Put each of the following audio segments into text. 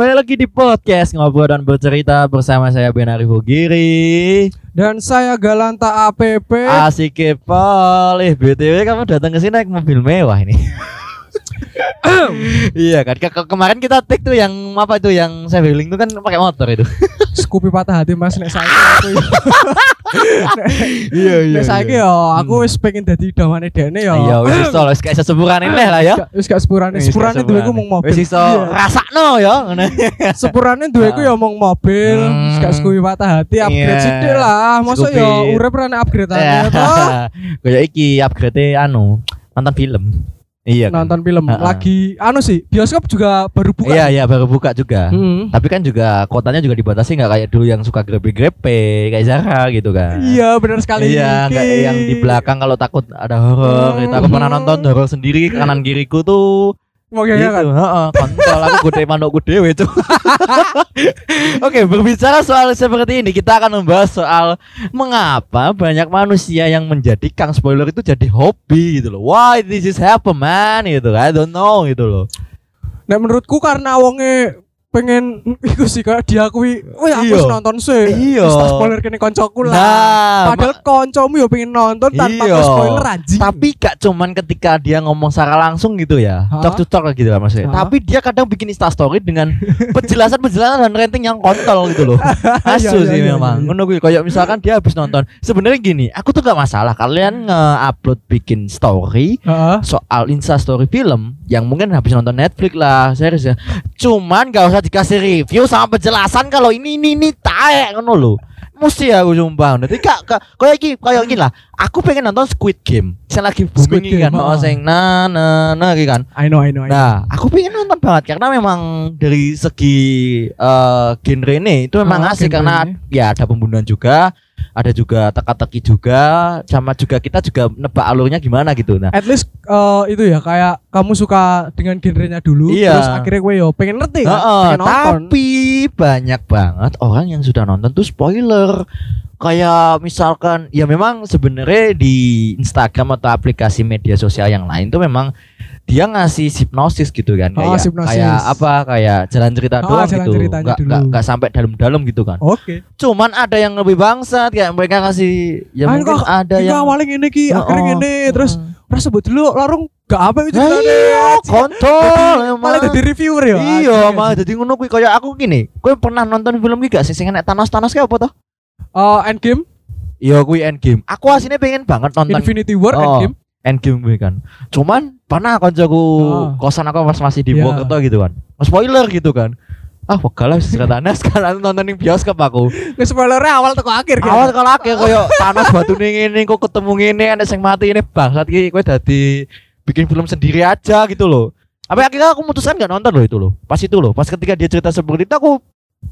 kembali lagi di podcast ngobrol dan bercerita bersama saya Benari Bugiri. Dan saya Galanta APP. Asik kepol. Eh BTW kamu datang ke sini naik mobil mewah ini. iya kan Ke- ke- kemarin kita take tuh yang apa itu yang saya wheeling tuh kan pakai motor itu. Scoopy patah hati Mas nek saiki iya Nek saiki yo aku wis pengen dadi dawane dene yo. Iya wis iso wis kayak sesepuran ini lah ya. Wis gak sepurane, sepurane gak duweku sepurane. mung mobil. Wis iso Iya. rasakno ya ngono. Sepurane duweku yo mung mobil, Hmm. wis gak Scoopy patah hati upgrade Iya. sithik lah. Mosok yo urip rene upgrade ane to. Kayak iki upgrade anu nonton film. Iya kan? Nonton film Ha-ha. lagi anu sih, bioskop juga baru buka. Iya iya baru buka juga. Hmm. Tapi kan juga kotanya juga dibatasi nggak kayak dulu yang suka grepe-grepe kayak Zara gitu kan. Iya, benar sekali. Iya, Ki. yang di belakang kalau takut ada horor. Hmm. Gitu. Aku pernah nonton horor sendiri kanan kiriku tuh Mau gitu. kan? Heeh, kontol aku gede manukku dewe tuh. Oke, berbicara soal seperti ini, kita akan membahas soal mengapa banyak manusia yang menjadikan spoiler itu jadi hobi gitu loh. Why this is happen man gitu. I don't know gitu loh. Nek menurutku karena wonge pengen iku sih kayak diakui, "Wih, aku Iya. wis nonton sih." Iya. Tak spoiler kene koncoku lah. Nah, Padahal koncomu yo pengen nonton tanpa Iya. ke spoiler anjing. Tapi gak cuman ketika dia ngomong secara langsung gitu ya? Talk to talk gitu lah maksudnya Hah? Tapi dia kadang bikin instastory dengan penjelasan-penjelasan dan rating yang kontol gitu loh Asu Iya, sih iya, iya, memang iya. Ngono kuwi kayak misalkan dia habis nonton Sebenarnya gini Aku tuh gak masalah Kalian nge-upload bikin story Heeh. Soal instastory film Yang mungkin habis nonton Netflix lah Serius ya. Cuman gak usah dikasih review Sama penjelasan Kalau ini ini ini Taek ngono loh Mesti aku sumpah Nanti kak kak Kayak gini Kayak gini lah Aku pengen nonton Squid Game Saya lagi Squid booming ini kan Game, Oh sing na na na gitu kan I know, I know, I know. Nah, aku pengen nonton banget karena memang dari segi eh, genre ini itu memang Ah, asik genre karena ya ada pembunuhan juga, ada juga teka-teki juga, sama juga kita juga nebak alurnya gimana gitu. Nah, At least eh, itu ya kayak kamu suka dengan genrenya dulu Iya. terus akhirnya gue yo pengen ngerti kan, Heeh, pengen nonton. tapi banyak banget orang yang sudah nonton tuh spoiler. Kayak misalkan ya memang sebenarnya di Instagram atau aplikasi media sosial yang lain tuh memang dia ngasih hipnosis gitu kan Oh, kayak hipnosis. kayak apa kayak jalan cerita Oh, doang jalan gitu nggak nggak nggak sampai dalam-dalam gitu kan Oke. cuman ada yang lebih bangsat kayak mereka ngasih ya Ah, mungkin kok ada yang awalnya gini ki, Oh, akhirnya oh. gini terus rasa sebut dulu larung gak apa itu Nah, iya, kontol. Malah jadi reviewer ya. Iya, malah jadi ngono kuwi kayak aku gini. Kowe pernah nonton film iki gak sih sing enek Thanos-Thanos kayak apa toh? Eh, Endgame, Iya kuwi Endgame. Aku aslinya pengen banget nonton Infinity War, Oh. Endgame. Endgame kuwi kan. Cuman pernah koncoku Oh. kosan aku pas masih di Iya. Purwokerto gitu kan. Spoiler gitu kan. Ah, wegah lah ceritanya sekarang nonton ning bioskop aku. Nge spoilernya awal teko akhir kan. Awal kalau akeh koyo Thanos batu ning ngene kok ketemu ngene ana sing mati ini bangsat iki kowe dadi bikin film sendiri aja gitu loh. Tapi akhirnya aku memutuskan nggak nonton loh itu loh. Pas itu loh, pas ketika dia cerita seperti itu aku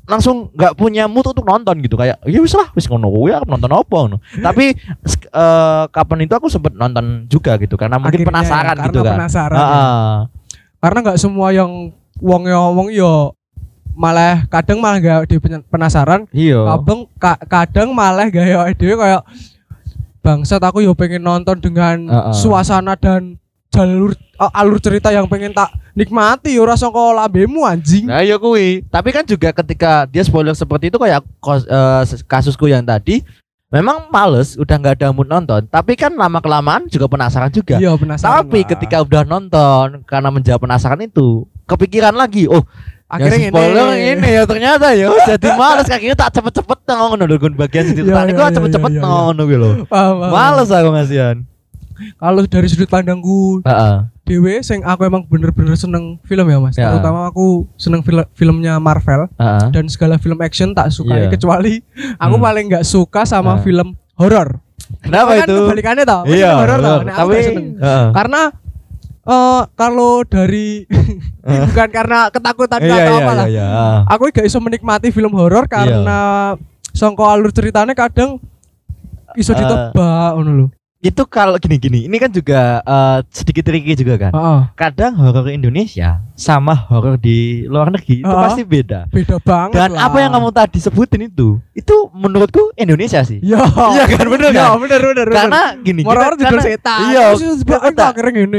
langsung nggak punya mood untuk nonton gitu kayak ya wis lah wis ngono kuwi aku nonton apa ngono. Tapi eh, kapan itu aku sempet nonton juga gitu karena mungkin Akhirnya, penasaran karena gitu kan. penasaran. Heeh. Karena nggak semua yang wong ngomong yo malah kadang malah gak di penasaran, Iya. kadang ka- kadang malah gaya ide kayak bangsat aku yo pengen nonton dengan Heeh. suasana dan jalur eh, alur cerita yang pengen tak nikmati yo rasa kok lambemu anjing. Nah ya kuwi. Tapi kan juga ketika dia spoiler seperti itu kayak kos- eh, kasusku yang tadi memang males udah nggak ada mood nonton. Tapi kan lama kelamaan juga penasaran juga. Iya penasaran. Tapi lah. ketika udah nonton karena menjawab penasaran itu kepikiran lagi. Oh akhirnya yang spoiler ini ya ternyata ya jadi males kakinya tak cepet-cepet ngono lho bagian Iya, tadi iya, gua iya, cepet-cepet iya, iya. ngono kuwi lho. Paham. Males aku ngasihan. Kalau dari sudut pandangku Heeh. dewe sing aku emang bener-bener seneng film ya mas Ya. terutama aku seneng fil- filmnya Marvel Heeh. dan segala film action tak suka Iya. kecuali aku Hmm. paling nggak suka sama Ah. film horor Kenapa kan itu? kebalikannya tau Kan Iya, horor tau. Nah, tapi. Heeh. karena eh kalau dari bukan karena ketakutan Iya atau iya apa lah iya. iya. aku gak iso menikmati film horor karena songko alur ceritanya kadang iso Eh. ditebak ngono lho itu kalau gini-gini, ini kan juga eh, sedikit tricky juga kan. Heeh. Kadang horor Indonesia sama horor di luar negeri itu Ah. pasti beda. beda banget Dan lah. apa yang kamu tadi sebutin itu, itu menurutku Indonesia sih. Iya. Iya kan, bener Iya, kan? bener bener. Karena gini, Horor juga karena- setan. Iya,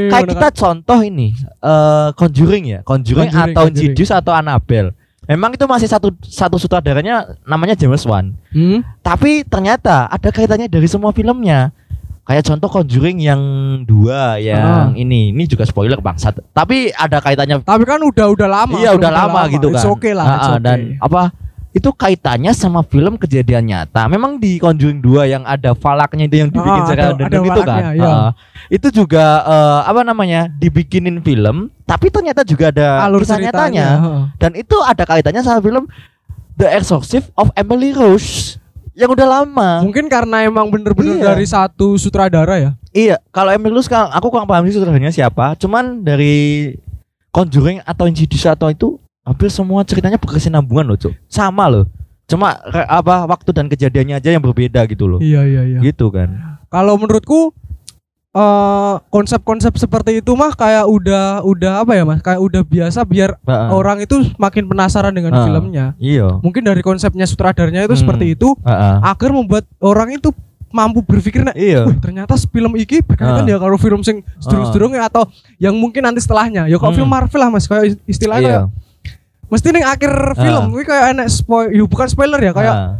kayak kita kan. contoh ini, eh Conjuring ya, Conjuring, Conjuring, atau. Insidious atau Annabelle. Memang itu masih satu satu sutradaranya namanya James Wan. Hmm? Tapi ternyata ada kaitannya dari semua filmnya. Kayak contoh Conjuring yang dua yang Ah. ini, ini juga spoiler bangsat. Tapi ada kaitannya Tapi kan udah udah lama. Iya udah lama, gitu kan. Okay lah. Ah, it's ah, okay. Dan apa itu kaitannya sama film kejadian nyata. Memang di Conjuring 2 yang ada falaknya itu yang dibikin Ah, secara ada- ada itu kan. iya. Ah, itu juga eh, apa namanya? dibikinin film, tapi ternyata juga ada alur kisah ceritanya. nyatanya. Dan itu ada kaitannya sama film The Exorcist of Emily Rose yang udah lama. Mungkin karena emang bener-bener Iya. dari satu sutradara ya. Iya, kalau Emily Rose kan aku kurang paham sih sutradaranya siapa. Cuman dari Conjuring atau Insidious atau itu hampir semua ceritanya berkesinambungan loh, Cuk. Sama loh. Cuma apa waktu dan kejadiannya aja yang berbeda gitu loh. Iya iya iya. Gitu kan. Kalau menurutku eh konsep-konsep seperti itu mah kayak udah udah apa ya mas? Kayak udah biasa biar Heeh. orang itu makin penasaran dengan Ah. filmnya. Iya. Mungkin dari konsepnya sutradaranya itu Hmm. seperti itu, Heeh. agar membuat orang itu mampu berpikir nah, Iya. "Wih, ternyata film iki berkaitan Ah. ya kalau film sing sedurung-sedurungnya atau yang mungkin nanti setelahnya. Ya kalau Hmm. film Marvel lah Mas, kayak istilahnya Iya. kayak mesti ning akhir film kuwi kayak enak spoil, ya bukan spoiler ya, kayak Ah.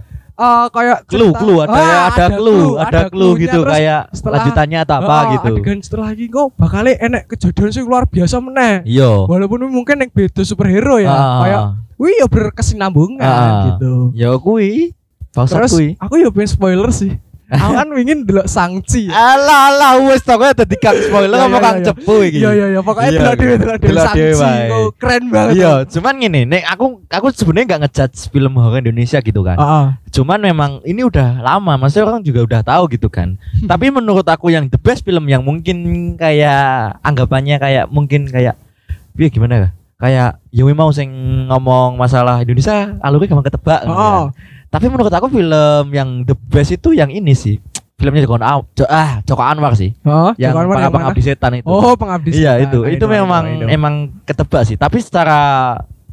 Eh, kayak clue clue ada ya Ah, ada clue ada clue gitu terus kayak setelah- lanjutannya atau apa ah, gitu. Adegan setelah lagi kok bakal enek kejadian sing luar biasa meneh. Iya. Walaupun mungkin yang beda superhero ya, Ah. kayak wih ya berkesinambungan Ah. gitu. Ya kui. Bangsat Terus kui. aku ya pengen spoiler sih. Aku kan ingin delok sangci. Alah alah wes pokoknya dadi kang spoiler Iya, apa iya, kang iya. cepu iki. Iya iya iya pokoknya delok dhewe delok dhewe sangci. Oh, keren banget. Iya, cuman gini, nek aku aku sebenarnya nggak ngejudge film horor Indonesia gitu kan. Heeh. Cuman memang ini udah lama, maksudnya orang juga udah tahu gitu kan. Tapi menurut aku yang the best film yang mungkin kayak anggapannya kayak mungkin kayak ya gimana ya? Kayak Yumi mau sing ngomong masalah Indonesia alurnya gampang ketebak. gitu Oh. kan. Tapi menurut aku film yang the best itu yang ini sih. Filmnya Joko Anwar, ah, Joko Anwar sih. Heeh. Yang Joko Anwar yang pengabdi setan itu. Oh, pengabdi Iya setan. itu, I itu know, I memang know, I know. emang ketebak sih. Tapi secara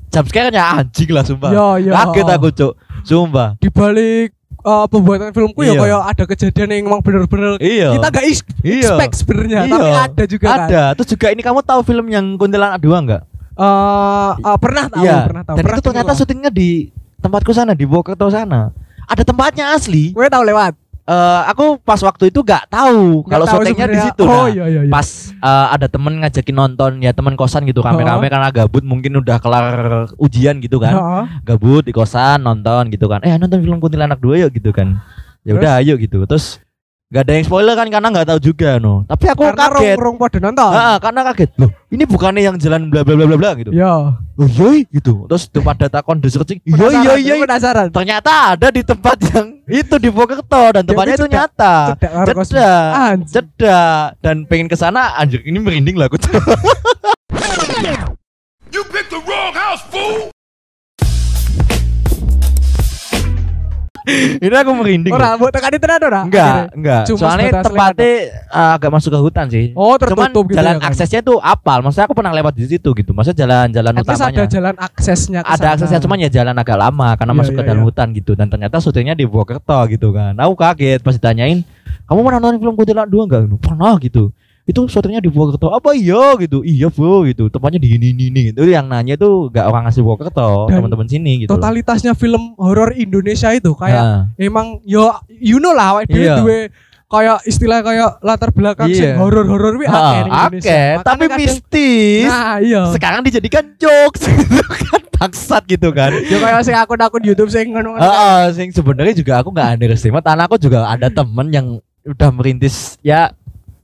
jumpscare-nya anjing lah sumpah. Iya, iya. Kaget aku cuk, sumpah. di balik eh, pembuatan filmku ya Iya. kayak ada kejadian yang emang bener-bener Iya. kita gak is- Iya. expect sebenarnya Iya. tapi ada juga kan Ada. Terus juga ini kamu tahu film yang Kuntilanak dua enggak? Eh, eh, pernah tahu Iya. pernah tahu Dan pernah itu ternyata syutingnya di tempatku sana di Wokerto sana. Ada tempatnya asli. gue tahu lewat Eh, aku pas waktu itu nggak tahu kalau syutingnya di situ. oh Nah, iya iya iya Pas eh, ada temen ngajakin nonton ya temen kosan gitu rame-rame karena gabut mungkin udah kelar ujian gitu kan. Heeh. gabut di kosan nonton gitu kan eh nonton film kuntilanak dua yuk gitu kan ya udah ayo gitu terus nggak ada yang spoiler kan karena nggak tahu juga no. Tapi aku karena kaget. rong pada nonton? Ah, karena kaget. Loh ini bukannya yang jalan bla bla bla bla bla gitu? Ya oh iya gitu. Terus tuh pada takon di searching iya iya Penasaran, iya penasaran. Ternyata ada di tempat yang itu di Bokerto dan tempatnya itu nyata. Cedak cedak. Anjing. cedak. Dan pengen ke sana anjir ini merinding lah aku. You picked the wrong house, fool! ini aku merinding ora mbok tekan itu ora Enggak, enggak. Cuma Soalnya tempatnya uh, agak masuk ke hutan sih. oh Cuman tertutup gitu jalan ya kan? aksesnya tuh apal. Maksudnya aku pernah lewat di situ gitu. Maksudnya jalan-jalan least ada utamanya. jalan aksesnya ke Ada aksesnya cuman ya jalan agak lama karena Iya, masuk ke iya, dalam iya. hutan gitu dan ternyata syutingnya di Purwokerto gitu kan. Aku kaget pas ditanyain, "Kamu pernah nonton film Kuntilanak 2 enggak?" Pernah gitu. Itu syutingnya di Purwokerto. Apa iya gitu? Iya, Bro gitu. Tempatnya di ini ini gitu. Itu yang nanya tuh enggak orang asli Purwokerto, teman-teman sini gitu. loh. totalitasnya film horor Indonesia itu kayak Nah, emang yo you know lah awake dhewe Iya. duwe kayak istilah kayak latar belakang Iya. sing horor-horor wi akeh Indonesia. Makanya tapi kadang- mistis. Nah, iya. sekarang dijadikan jokes gitu kan bangsat gitu kan Yo kayak sing akun-akun YouTube sing ngono. Heeh, sing sebenarnya juga aku nggak underestimate karena aku juga ada temen yang udah merintis ya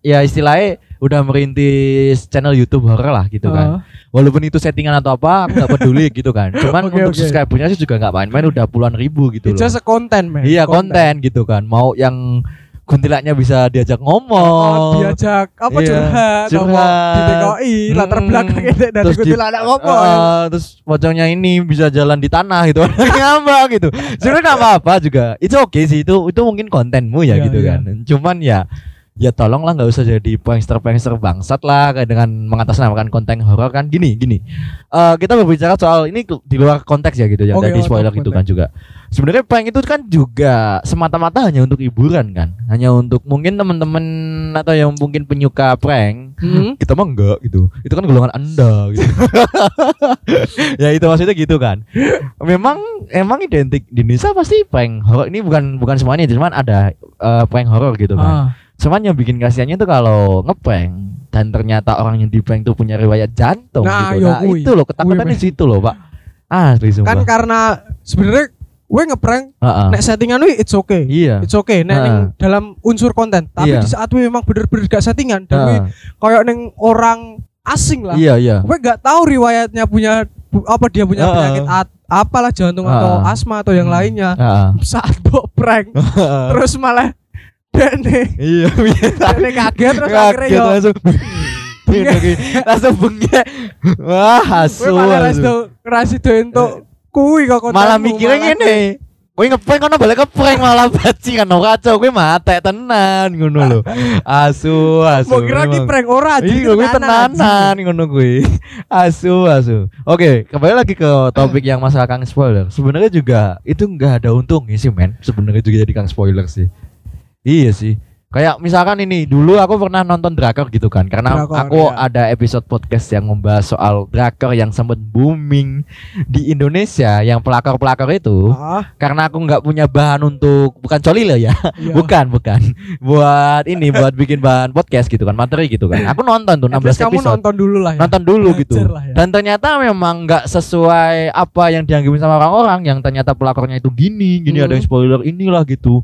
ya istilahnya udah merintis channel YouTube horror lah gitu kan. Walaupun itu settingan atau apa, aku nggak peduli gitu kan. Cuman Oke, untuk oke. subscribernya sih juga nggak main-main udah puluhan ribu gitu Itu loh. just man. Iya konten gitu kan. Mau yang kuntilaknya bisa diajak Oh, ngomong. diajak apa Iya, curhat, curhat. apa di TKI, latar Mm, belakang itu dari terus kuntilanak ngomong. Eh, terus pocongnya ini bisa jalan di tanah gitu apa gitu sebenarnya nggak apa-apa juga itu oke sih itu itu mungkin kontenmu ya Iya, gitu iya. kan cuman ya ya tolonglah nggak usah jadi prankster prankster bangsat lah kayak dengan mengatasnamakan konten horor kan. Gini gini. Eh kita berbicara soal ini di luar konteks ya gitu yang Oke, tadi spoiler itu kan juga. Sebenarnya prank itu kan juga semata-mata hanya untuk hiburan kan. Hanya untuk mungkin teman-teman atau yang mungkin penyuka prank. Hmm? kita mah enggak gitu. Itu kan golongan anda gitu. Ya itu maksudnya gitu kan. Memang emang identik. Di Indonesia pasti prank horor ini bukan bukan semuanya cuman ada eh, prank horor gitu kan. Ah. Cuman yang bikin kasihannya itu kalau ngeprank dan ternyata orang yang di prank itu punya riwayat jantung Nah, gitu yo nah itu loh ketakutan di situ loh pak asli sumpah Kan karena sebenarnya gue ngeprank Heeh. nek settingan wi it's okay. iya It's okay nek Ah. ning dalam unsur konten. Tapi Iya. di saat gue memang bener-bener gak settingan dan gue Heeh. koyo ning orang asing lah. iya iya Gue gak tahu riwayatnya punya apa dia punya Ah. penyakit at- apalah jantung atau Ah. asma atau yang Hmm. lainnya. Heeh. Saat mbok prank terus malah dene iya dene kaget terus akhirnya Kaget yo langsung langsung bengek wah asu malah asu. rasido entuk kuwi kok malah mikirnya ngene Kowe ngeprank kono balik ngeprank malah bajingan no kacau kowe mate tenan ngono lho. Asu asu. Mau kira ki prank ora anjing, Iya, gue tenanan, ngono gue. Asu, asu. Oke, kembali lagi ke topik yang masalah Kang spoiler. Sebenarnya juga itu nggak ada untungnya sih, men. Sebenarnya juga jadi Kang spoiler sih. Iya sih. Kayak misalkan ini dulu aku pernah nonton drakor gitu kan karena Drakor, aku ya. ada episode podcast yang membahas soal drakor yang sempat booming di Indonesia yang pelakor-pelakor itu Ah, karena aku nggak punya bahan untuk bukan coli loh ya iya. bukan bukan buat ini buat bikin bahan podcast gitu kan materi gitu kan aku nonton tuh At 16 least kamu episode nonton dulu lah ya. nonton dulu gitu Belajar lah ya. dan ternyata memang nggak sesuai apa yang dianggapin sama orang-orang yang ternyata pelakornya itu gini gini Hmm. ada yang spoiler inilah gitu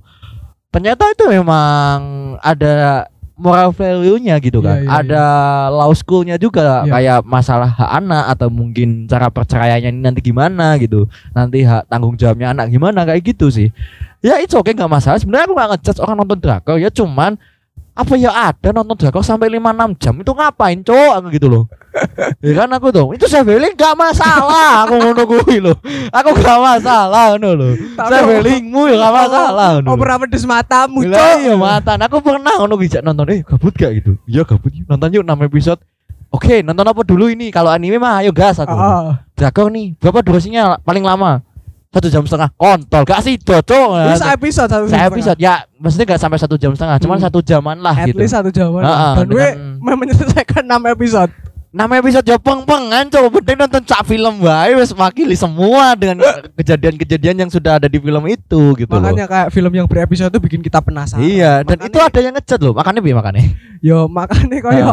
ternyata itu memang ada moral value-nya gitu kan. Iya, iya, ada law school-nya juga Iya. kayak masalah hak anak atau mungkin cara perceraiannya ini nanti gimana gitu. Nanti hak tanggung jawabnya anak gimana kayak gitu sih. Ya itu oke nggak masalah. Sebenarnya aku nggak ngejudge orang nonton drakor ya cuman apa ya ada nonton drakor sampai 5-6 jam? Itu ngapain cowok? Aku gitu loh. Ya kan aku tuh itu traveling gak masalah. Aku ngono kuwi loh. Aku gak masalah ngono loh. Tapi- travelingmu ya gak masalah ngono Oh, pernah pedes matamu, Cok. iya matan. Aku pernah ngono bijak nonton eh gabut gak gitu? Iya gabut nonton yuk 6 episode. Oke, nonton apa dulu ini? Kalau anime mah ayo gas aku. Ah, Drakor nih, berapa durasinya? Paling lama? Satu jam setengah. Kontol, gak sih, cocok. Ini sa episode satu Saya setengah. episode ya, maksudnya gak sampai satu jam setengah, cuman Hmm. satu jaman lah At gitu. least satu jam. Ah, ah, Dan gue menyelesaikan 6 episode. Nama episode ya peng-pengan coba penting nonton cak film wae wis makili semua dengan kejadian-kejadian yang sudah ada di film itu gitu Makanya kayak film yang berepisode itu bikin kita penasaran. Iya, dan itu ada yang ngecat loh. Makanya bi makanya. Yo makanya koyo.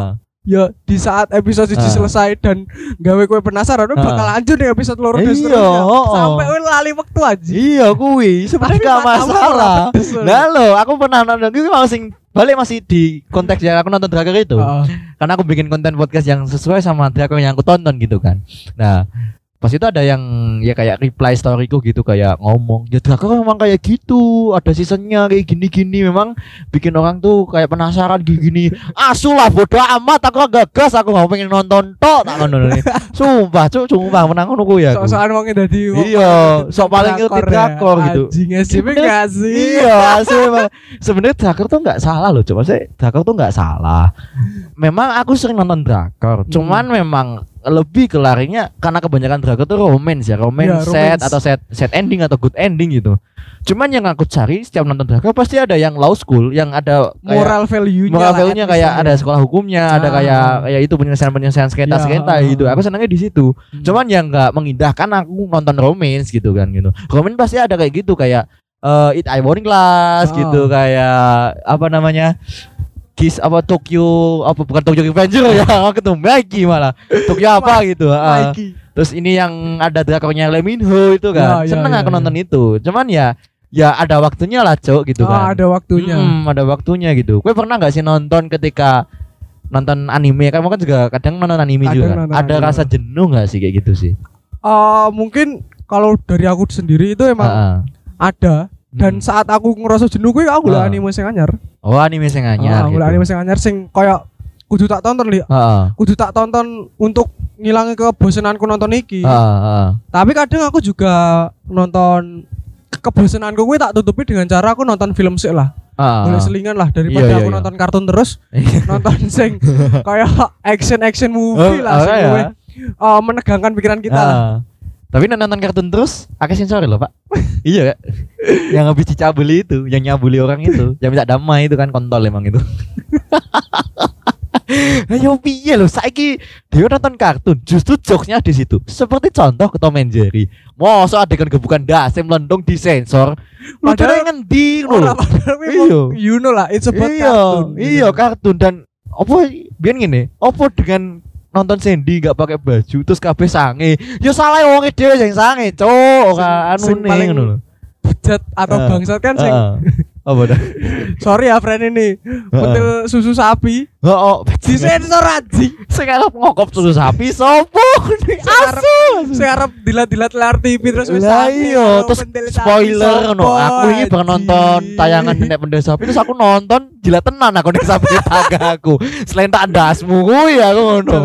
Yo di saat episode siji Ah. selesai dan gawe kowe penasaran Ah. gue bakal lanjut nih episode loro dan Iya, seterusnya. oh. Sampai kowe lali waktu aja. Iya, kuwi sebenarnya gak masalah. Nah lo, aku pernah nonton itu masih balik masih di konteks yang aku nonton drakor itu. Heeh. Karena aku bikin konten podcast yang sesuai sama drakor yang aku tonton gitu kan. Nah, pas itu ada yang ya kayak reply storyku gitu kayak ngomong ya drakor memang kayak gitu ada seasonnya kayak gini-gini memang bikin orang tuh kayak penasaran gini-gini asu lah bodoh amat aku agak gas aku nggak pengen nonton tok tak ngono sumpah cuk sumpah menang ngono ya aku. Sok-sokan wong dadi wong Iya, sok paling ngerti drakor ya. drakor gitu. Anjing sih enggak sih? Iya, asli memang. Sebenarnya drakor tuh nggak salah loh, coba saya drakor tuh nggak salah. Memang aku sering nonton drakor, Hmm. cuman memang lebih ke larinya karena kebanyakan drakor tuh romance ya, romance Iya, set atau set set ending atau good ending gitu. Cuman yang aku cari setiap nonton drakor pasti ada yang law school, yang ada kayak Moral value-nya. moral value-nya kayak ada ya. sekolah hukumnya, ada Ah. kayak kayak itu penyelesaian-penyelesaian sengketa-sengketa Iya. gitu. Aku senangnya di situ. Hmm. Cuman yang nggak mengindahkan aku nonton romance gitu kan gitu. Romance pasti ada kayak gitu kayak eh It I Boarding Class Oh. gitu kayak apa namanya? Kiss apa Tokyo apa bukan Tokyo Revenger ya aku ketemu Mikey malah Tokyo apa gitu. Mikey. terus ini yang ada drakornya Lee Min Ho itu kan Ya, ya, seneng ya, aku ya. nonton itu cuman ya ya ada waktunya lah cok gitu Oh, kan ada waktunya. Hmm, ada waktunya gitu. Gue pernah nggak sih nonton ketika nonton anime? Kamu kan juga kadang nonton anime Kadang juga. nonton Ada anime. rasa jenuh nggak sih kayak gitu sih? Eh, mungkin kalau dari aku sendiri itu emang Heeh. ada dan Hmm. saat aku ngerasa jenuh kuwi aku Ah. golek anime sing anyar. oh anime sing anyar Ah, gitu. golek anime sing anyar sing koyo kudu tak tonton li. Heeh. Kudu tak tonton untuk ngilangi kebosananku nonton iki. Heeh. Tapi kadang aku juga nonton ke- kebosananku kuwi tak tutupi dengan cara aku nonton film sih lah. Ah. boleh selingan lah daripada Iya, iya, aku iya. nonton kartun terus nonton sing kayak action action movie Oh, lah oh, sing ya. luwih, eh, menegangkan pikiran kita lah. Tapi nonton kartun terus, akeh sensor loh pak. iya kak. yang habis dicabuli itu, yang nyabuli orang itu, yang minta damai itu kan kontol emang itu. Ayo piye loh, saiki dia nonton kartun, justru jokesnya di situ. Seperti contoh ke Tom and Jerry. Masa adegan gebukan dasem melendung disensor. Lu Padahal- ngendi lho. Iya. mau- you know lah it's about Iya, kartun iya kartun dan opo biar gini, opo dengan nonton Sandy gak pakai baju terus kabeh sange. Ya salah wong dhewe sing sange, cuk. Ora anu paling ngono lho. bejat atau Ah. bangsat kan sing Heeh. Apa dah? sorry ya friend ini pentil susu sapi Heeh. disensor anjing Sing arep ngokop susu sapi sopo? Asu. arep dilat-dilat layar TV terus wis iya, terus spoiler ngono. Aku ini pernah nonton tayangan nenek pendek sapi terus aku nonton jilat tenan aku nek sapi tangga aku. Selain tak ndasmu kuwi aku ngono.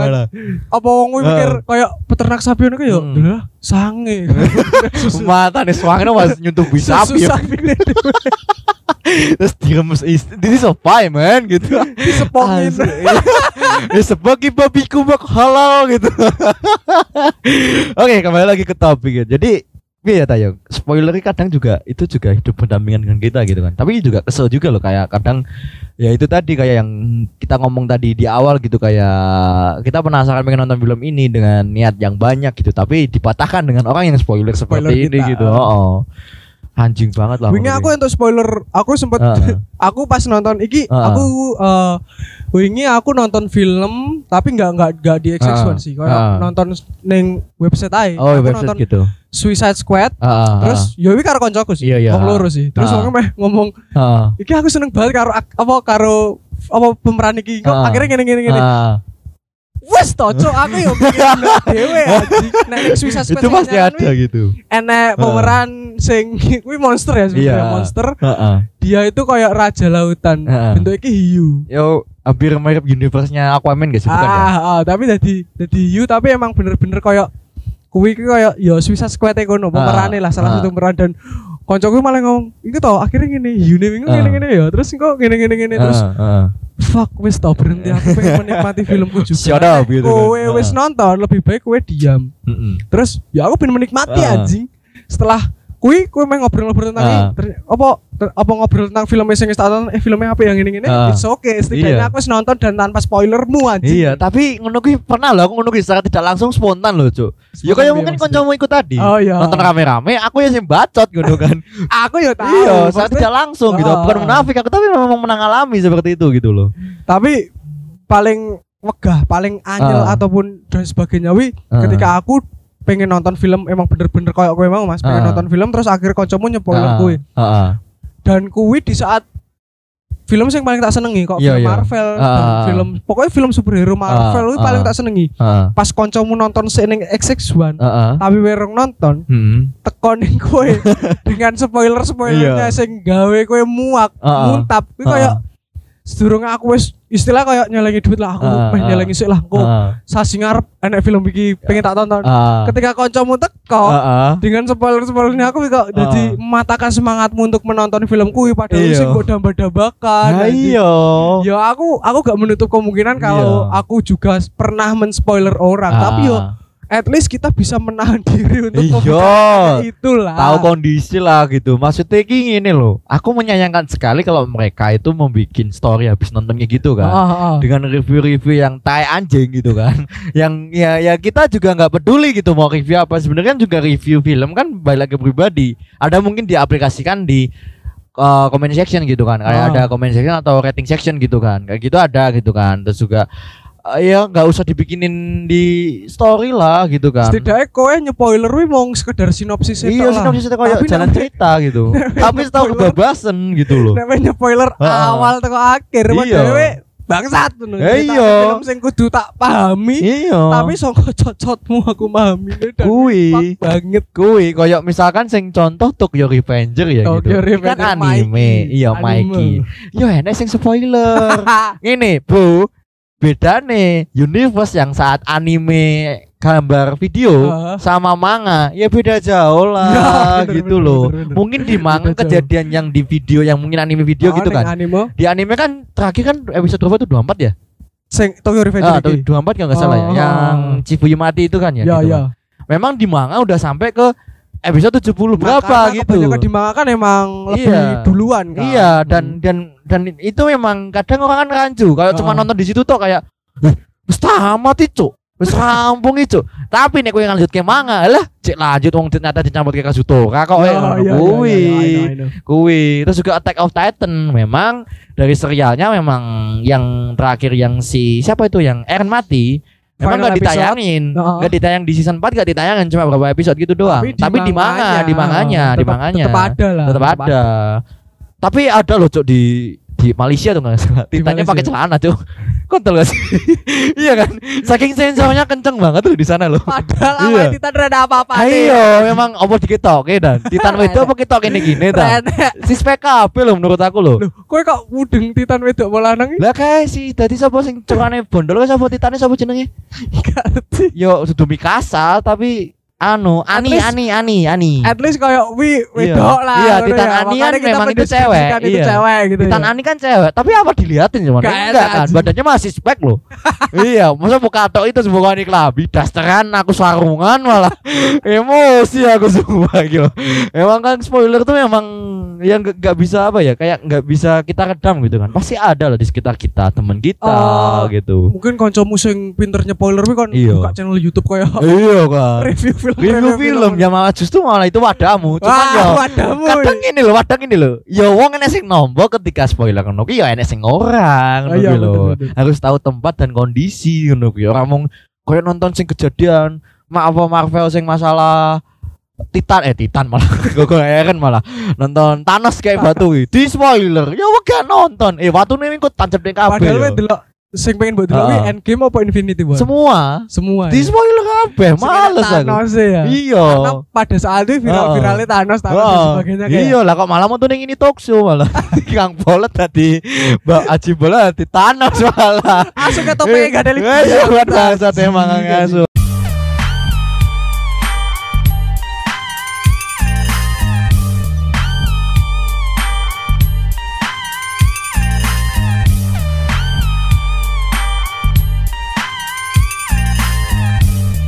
Apa wong kuwi mikir kayak peternak sapi ngono ku yo Hmm. lah sange Mata nih suangnya masih nyentuh bisa sapi. Ini terus diremes is this is a pie man gitu iya. ya sebagai babiku bak halal gitu oke kembali lagi ke topik ya jadi Iya ya Tayo, spoiler kadang juga itu juga hidup berdampingan dengan kita gitu kan. Tapi juga kesel juga loh kayak kadang ya itu tadi kayak yang kita ngomong tadi di awal gitu kayak kita penasaran pengen nonton film ini dengan niat yang banyak gitu tapi dipatahkan dengan orang yang spoiler, Spoiler seperti ini kita. gitu. Oh, oh. Anjing banget lah. Wingi aku untuk spoiler, aku sempet Heeh. aku pas nonton iki Heeh. aku eh wingi aku nonton film tapi nggak nggak nggak di XX1 Heeh. sih. Kayak Heeh. nonton neng website aja. Oh, aku website nonton gitu. Suicide Squad Ah, ah, terus yo iki karo koncoku sih. Iya, iya. Wong loro sih. Terus Ah. wong meh ngomong, ah, ah. "Iki aku seneng banget karo apa karo apa pemeran iki kok Ah. akhirnya gini gini gini." Ah. Wes to, Cuk, aku yo mikir dhewe anjing. Nek ning itu pasti nyanyi ada gitu. Enek pemeran sing kuwi monster ya sebenarnya Iya. monster. Heeh. Dia itu kayak raja lautan. Heeh. Bentuknya hiu. Yo hampir mirip universe-nya Aquaman sih bukan ya? ah, ah, tapi jadi jadi hiu tapi emang bener-bener kayak kuwi ki kayak ya Suicide Squad kono pemerane lah salah ah. satu pemeran dan koncoku malah ngomong iki tau akhirnya gini hiu nih Ah. gini gini ya terus kok gini gini gini terus fuck wis tau berhenti aku pengen menikmati filmku juga Shut up, gitu kan. kowe wis Ah. nonton lebih baik kowe diam terus ya aku pengen menikmati Ah. anjing setelah kui kui main ngobrol-ngobrol tentang Ah. ini ter- apa ter- apa ngobrol tentang filmnya sing wis tak tonton eh filmnya apa yang ini ini Ah. it's okay setidaknya Iya. aku nonton dan tanpa spoilermu anjing Iya, tapi ngono kuwi pernah loh aku ngono kuwi secara tidak langsung spontan loh, Cuk. Ya kayak piye mungkin maksudnya? kancamu ikut tadi. Oh, iya. Nonton rame-rame, aku ya sing bacot gitu kan. aku ya tahu iya, secara tidak langsung gitu. Ah. Bukan munafik aku tapi memang mengalami seperti itu gitu loh. tapi paling wegah paling anyel Ah. ataupun dan sebagainya wi Ah. ketika aku pengen nonton film emang bener-bener kayak kowe mau mas pengen Ah. nonton film terus akhir kancamu nyepoiler Ah, kuwi Heeh. dan kuwi di saat film yang paling tak senengi kok Iya, film iya. Marvel Ah, ah, ah. film pokoknya film superhero Marvel Ah, kuwi paling ah. tak senengi Heeh. pas koncomu nonton seneng XX1 Heeh. tapi wereng nonton Hmm. teko ning kowe dengan spoiler spoilernya Iya. sing gawe kowe muak Ah, ah. muntap Ah, kayak ah. Sedurunge aku wis istilah kayak nyelengi duit lah aku Ah, meh ah. nyelengi sik lah aku Heeh. sasi ngarep enek film iki pengen tak tonton Ah. ketika koncomu teko Heeh. dengan spoiler spoilernya aku kok jadi mematahkan semangatmu untuk menonton film kuwi padahal Iya. sing kok dambah-dambakan Nah, iya. Ya aku aku gak menutup kemungkinan kalau Iya. aku juga pernah men-spoiler orang, tapi yo. At least kita bisa menahan diri untuk Iya. membicarakan itulah. tahu kondisi lah gitu. Maksudnya kayak gini loh aku menyayangkan sekali kalau mereka itu membuat story habis nontonnya gitu kan. Ah, ah. dengan review-review yang tai anjing gitu kan. Yang ya ya kita juga nggak peduli gitu mau review apa. Sebenarnya kan juga review film kan balik lagi pribadi. Ada mungkin diaplikasikan di uh, comment section gitu kan. Kayak Ah. ada comment section atau rating section gitu kan. Kayak gitu ada gitu kan. Terus juga ya nggak usah dibikinin di story lah gitu kan Setidaknya kowe nyepoiler wi mau sekedar sinopsis itu Iya, sinopsis itu kayak jalan nek- cerita gitu. Tapi tahu kebebasan gitu loh. Nek nyepoiler awal teko akhir Iya. padahal we bangsat ngono. Eh, iya. Film sing kudu tak pahami, Iya. tapi songko cocotmu aku pahami kui banget. kui koyok misalkan sing contoh Tokyo Revenger ya gitu. Tokyo kan Revenger, anime. Mikey. Iya, Anime. Mikey. Yo enek sing spoiler. Ini, Bu. Beda nih universe yang saat anime gambar video Heeh. sama manga ya beda jauh lah Ya, bener, gitu bener, loh. bener, bener. Mungkin di manga Beda jauh. kejadian yang di video yang mungkin anime video Oh, gitu kan. Anime Di anime kan terakhir kan episode berapa itu 24 ya? sing Tokyo Revenge Ah, iki. 24 kalau nggak salah ya. Oh. Yang Chifuyu mati itu kan ya. Ya gitu ya. kan. Memang di manga udah sampai ke episode 70 berapa Makanya gitu. kebanyakan di manga kan emang lebih Iya. duluan kan. Iya dan dan dan itu memang kadang orang kan rancu. Kalau cuma Oh. nonton di situ tuh kayak "Eh, wis tamat itu wis rampung itu tapi nek kowe lanjut ke manga lah cek lanjut wong ternyata dicampur ke Ya, eh ngono. iya, kuwi. iya, kuwi. Terus juga Attack of Titan memang dari serialnya memang yang terakhir yang si siapa itu? Yang Eren mati memang Final gak episode. ditayangin Heeh. gak ditayang di season 4 gak ditayangin cuma beberapa episode gitu doang tapi, di manga di manganya di manganya tetap ada lah. tetap ada. Tapi ada loh cok di di Malaysia tuh nggak salah. Malaysia. pakai celana cok. Kontol gak sih? iya kan? Saking sensornya kenceng banget tuh di sana loh. Padahal Iya. awal Titan rada apa-apa Ayo, memang apa diketok dan Titan wedok apa ketok ini gini ta? Renek. Si PKB loh menurut aku loh. Loh, kowe kok mudeng Titan wedok malah nang Lah kayak si tadi sapa sing cokane bondol sapa Titannya sapa jenenge? ngerti. Yo sudah Mikasa tapi anu Ani least- Ani Ani Ani. At least kayak wi Iya. wedok lah. Iya, Titan ya. Ani kan memang itu cewek, Itu iya. cewek gitu Titan ya. Ani kan cewek, tapi apa diliatin cuman? Gak Enggak kan, anjing. badannya masih spek loh. iya, masa muka tok itu sebuah nih kelabi, dasteran aku sarungan malah emosi aku semua gitu. Emang kan spoiler tuh memang yang gak, gak bisa apa ya, kayak nggak bisa kita redam gitu kan. Pasti ada lah di sekitar kita, temen kita Oh. gitu. Mungkin kancamu sing pinternya spoiler kon Iya. buka channel YouTube kayak iya kan. review film Review film ya malah justru malah itu wadahmu. Cuman Wah, ya wadahmu. kadang ini loh, kadang ini loh. Ya wong enek sing nombo ketika spoiler ngono ki ya enek sing orang Oh, iya, lho. Harus tahu tempat dan kondisi ngono ki. Ora mung koyo nonton sing kejadian maaf Marvel sing masalah Titan eh Titan malah kok Eren malah nonton Thanos kayak batu. Di spoiler. Ya gak nonton. Eh watune kok tancep ning kabeh. Padahal yo. kowe delok sing pengen delok kuwi Heeh. Endgame apa Infinity War? Semua Semua. di ya. spoiler kabeh. Males aku. Thanos ya. Iya. Karena pada saat itu viral-viralnya Thanos, Thanos dan Oh, sebagainya kayak iya lah kok malah mau tuh ini talk show malah Kang Bolet tadi Mbak Aji Bolet di Thanos malah Langsung ke topengnya gak ada lagi. Iya, buat bahasa emang ngasu